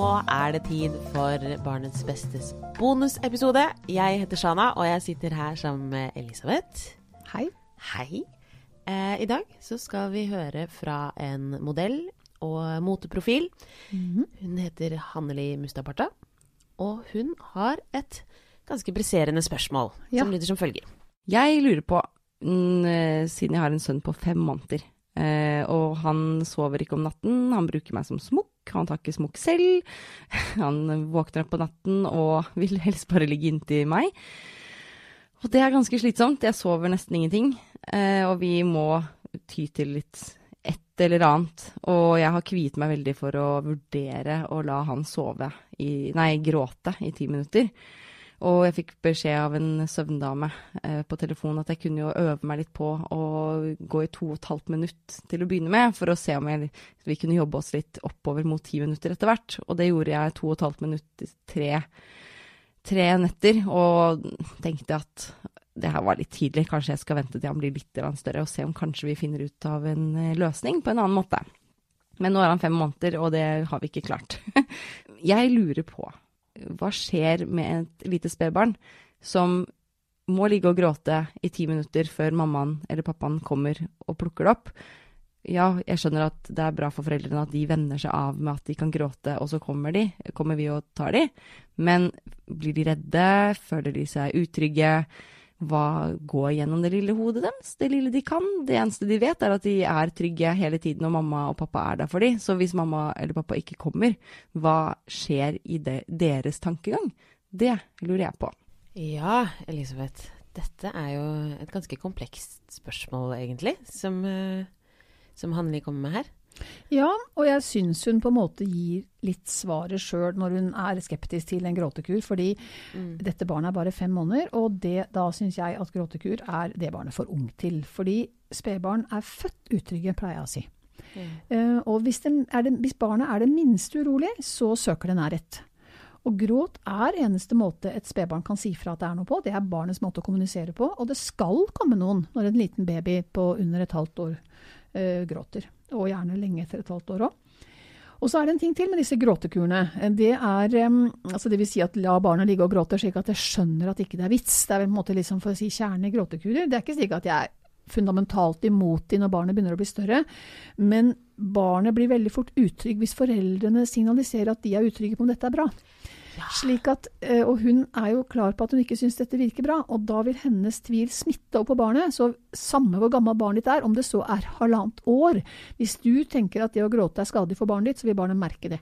er det tid for Barnets bestes bonusepisode. Jeg heter Shana, og jeg sitter her sammen med Elisabeth. Hei. Hei. Eh, I dag så skal vi høre fra en modell og moteprofil. Mhm. Hun heter Hanneli Mustaparta, og hun har et ganske presserende spørsmål Ja. som lyder som følger. Jeg lurer på, mm, eh, siden jeg har en sønn på fem måneder, eh, og han sover ikke om natten, han bruker meg som smokk, han tar ikke smokk selv, han våkner opp på natten og vil helst bare ligge inntil meg. Og det er ganske slitsomt, jeg sover nesten ingenting, eh, og vi må ty til litt et eller annet. Og jeg har kviet meg veldig for å vurdere å la han sove i, nei, gråte i ti minutter. Og jeg fikk beskjed av en søvndame eh, på telefon at jeg kunne jo øve meg litt på å gå i to og et halvt minutt til å begynne med, for å se om jeg, vi kunne jobbe oss litt oppover mot ti minutter etter hvert. Og det gjorde jeg to og et halvt minutt tre, tre netter, og tenkte at det her var litt tidlig, kanskje jeg skal vente til han blir litt større og se om kanskje vi finner ut av en eh, løsning på en annen måte. Men nå er han fem måneder, og det har vi ikke klart. jeg lurer på hva skjer med et lite spedbarn som må ligge og gråte i ti minutter før mammaen eller pappaen kommer og plukker det opp? Ja, jeg skjønner at det er bra for foreldrene at de venner seg av med at de kan gråte, og så kommer de, kommer vi og tar de. Men blir de redde? Føler de seg utrygge? Hva går gjennom det lille hodet deres? Det lille de kan. Det eneste de vet, er at de er trygge hele tiden, og mamma og pappa er der for dem. Så hvis mamma eller pappa ikke kommer, hva skjer i de deres tankegang? Det lurer jeg på. Ja, Elisabeth. Dette er jo et ganske komplekst spørsmål, egentlig, som, eh, som Hanli kommer med her. Ja, og jeg syns hun på en måte gir litt svaret sjøl når hun er skeptisk til en gråtekur, fordi Mm. dette barnet er bare fem måneder, og det, da syns jeg at gråtekur er det barnet for ung til. Fordi spedbarn er født utrygge, pleier jeg å si. Eh, og hvis, den, er det, hvis barnet er det minste urolig, så søker det nærhet. Og gråt er eneste måte et spedbarn kan si fra at det er noe på. Det er barnets måte å kommunisere på. Og det skal komme noen når en liten baby på under et halvt år gråter. Og gjerne lenge etter et halvt år òg. Og så er det en ting til med disse gråtekurene. Eh, Det er altså det vil si at la barna ligge og gråte slik at jeg skjønner at ikke det er vits. Det er vel på en måte liksom for å si kjernen i gråtekurer. Det er ikke slik at jeg er fundamentalt imot de når barnet begynner å bli større, men barnet blir veldig fort utrygg hvis foreldrene signaliserer at de er utrygge på om dette er bra. Slik at, eh, og hun er jo klar på at hun ikke syns dette virker bra, og da vil hennes tvil smitte opp på barnet. Så samme hvor gammelt barnet ditt er, om det så er halvannet år, hvis du tenker at det å gråte er skadelig for barnet ditt, så vil barnet merke det.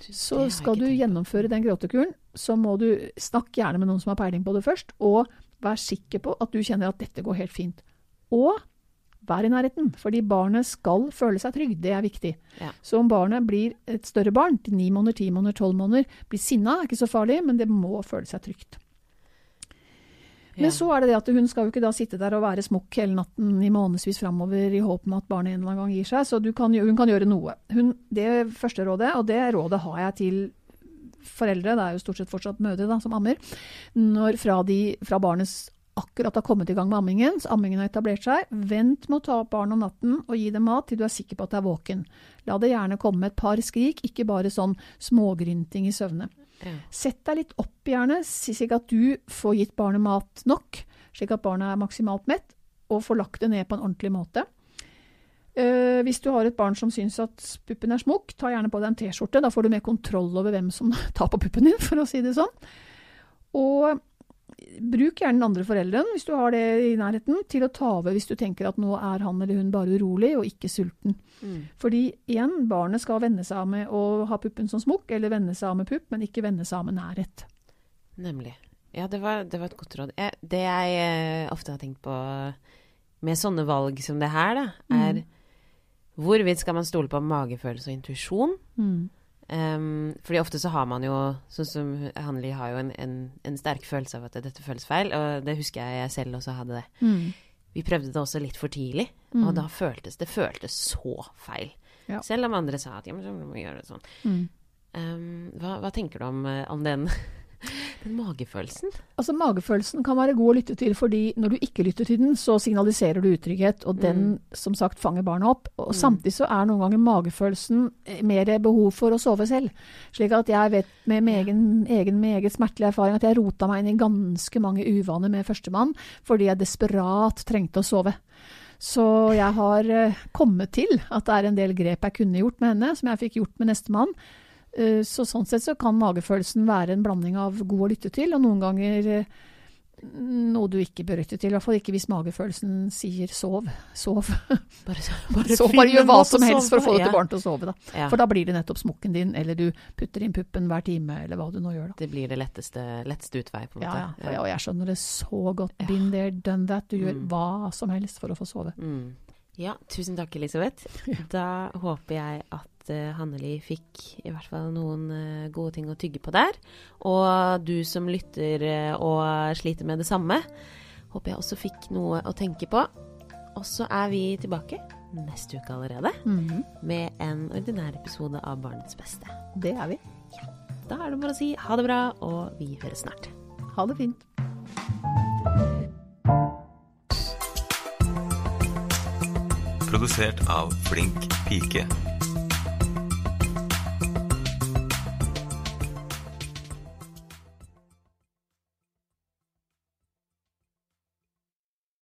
Så skal du gjennomføre den gråtekuren, så må du snakke gjerne med noen som har peiling på det først, og vær sikker på at du kjenner at dette går helt fint. Og vær i nærheten, fordi barnet skal føle seg trygg, det er viktig. Ja. Så om barnet blir et større barn, til ni måneder, ti måneder, tolv måneder, blir sinna, er ikke så farlig, men det må føle seg trygt. Men så er det det at hun skal jo ikke da sitte der og være smokk hele natten i månedsvis framover i håp om at barnet en eller annen gang gir seg, så du kan, hun kan gjøre noe. Hun, det første rådet, og det rådet har jeg til foreldre, det er jo stort sett fortsatt mødre da, som ammer, når fra, de, fra barnets akkurat har kommet i gang med ammingen, så ammingen har etablert seg, vent med å ta opp barnet om natten og gi dem mat til du er sikker på at det er våken. La det gjerne komme med et par skrik, ikke bare sånn smågrynting i søvne. Ja. Sett deg litt opp gjerne, slik at du får gitt barnet mat nok, slik at barnet er maksimalt mett, og får lagt det ned på en ordentlig måte. Uh, hvis du har et barn som syns at puppen er smukk, ta gjerne på deg en T-skjorte. Da får du mer kontroll over hvem som tar på puppen din, for å si det sånn. Og bruk gjerne den andre forelderen, hvis du har det i nærheten, til å ta over hvis du tenker at nå er han eller hun bare urolig og ikke sulten. Mm. Fordi igjen, barnet skal venne seg av med å ha puppen som smokk, eller venne seg av med pupp, men ikke venne seg av med nærhet. Nemlig. Ja, det var, det var et godt råd. Jeg, det jeg eh, ofte har tenkt på med sånne valg som det her, da, er Mm. hvorvidt skal man stole på magefølelse og intuisjon? Mm. Um, fordi ofte så har man jo, sånn som Hanli har jo en, en, en sterk følelse av at dette føles feil, og det husker jeg jeg selv også hadde det. Mm. Vi prøvde det også litt for tidlig, Mm. og da føltes det føltes så feil. Ja. Selv om andre sa at ja, men så må vi gjøre det sånn. Mm. Um, hva, hva tenker du om, eh, om den, Den magefølelsen? Altså Magefølelsen kan være god å lytte til, fordi når du ikke lytter til den, så signaliserer du utrygghet, og den Mm. som sagt fanger barnet opp. Og Samtidig så er noen ganger magefølelsen eh, mer behov for å sove selv. Slik at jeg vet med, med egen, egen meget smertelig erfaring at jeg rota meg inn i ganske mange uvaner med førstemann fordi jeg desperat trengte å sove. Så jeg har eh, kommet til at det er en del grep jeg kunne gjort med henne, som jeg fikk gjort med nestemann. Eh, Så sånn sett så kan magefølelsen være en blanding av god å lytte til, og noen ganger eh, noe du ikke bør lytte til. I hvert fall ikke hvis magefølelsen sier sov. Sov. Bare, bare, sov, bare gjør hva som helst for å få dette ja. barnet til å sove, da. Ja. For da blir det nettopp smokken din, eller du putter inn puppen hver time, eller hva du nå gjør, da. Det blir det letteste, letteste utvei, på en Ja, måte. ja. Og jeg skjønner det så godt. Been there, done that. Du gjør Mm. hva som helst for å få sove. Mm. Ja, tusen takk, Elisabeth. Da håper jeg at uh, Hanneli fikk i hvert fall noen eh, gode ting å tygge på der. Og du som lytter eh, og sliter med det samme, håper jeg også fikk noe å tenke på. Og så er vi tilbake neste uke allerede Mhm. med en ordinær episode av Barnets beste. Det er vi. Da er det bare å si ha det bra, og vi høres snart. Ha det fint. Produsert av Flink pike.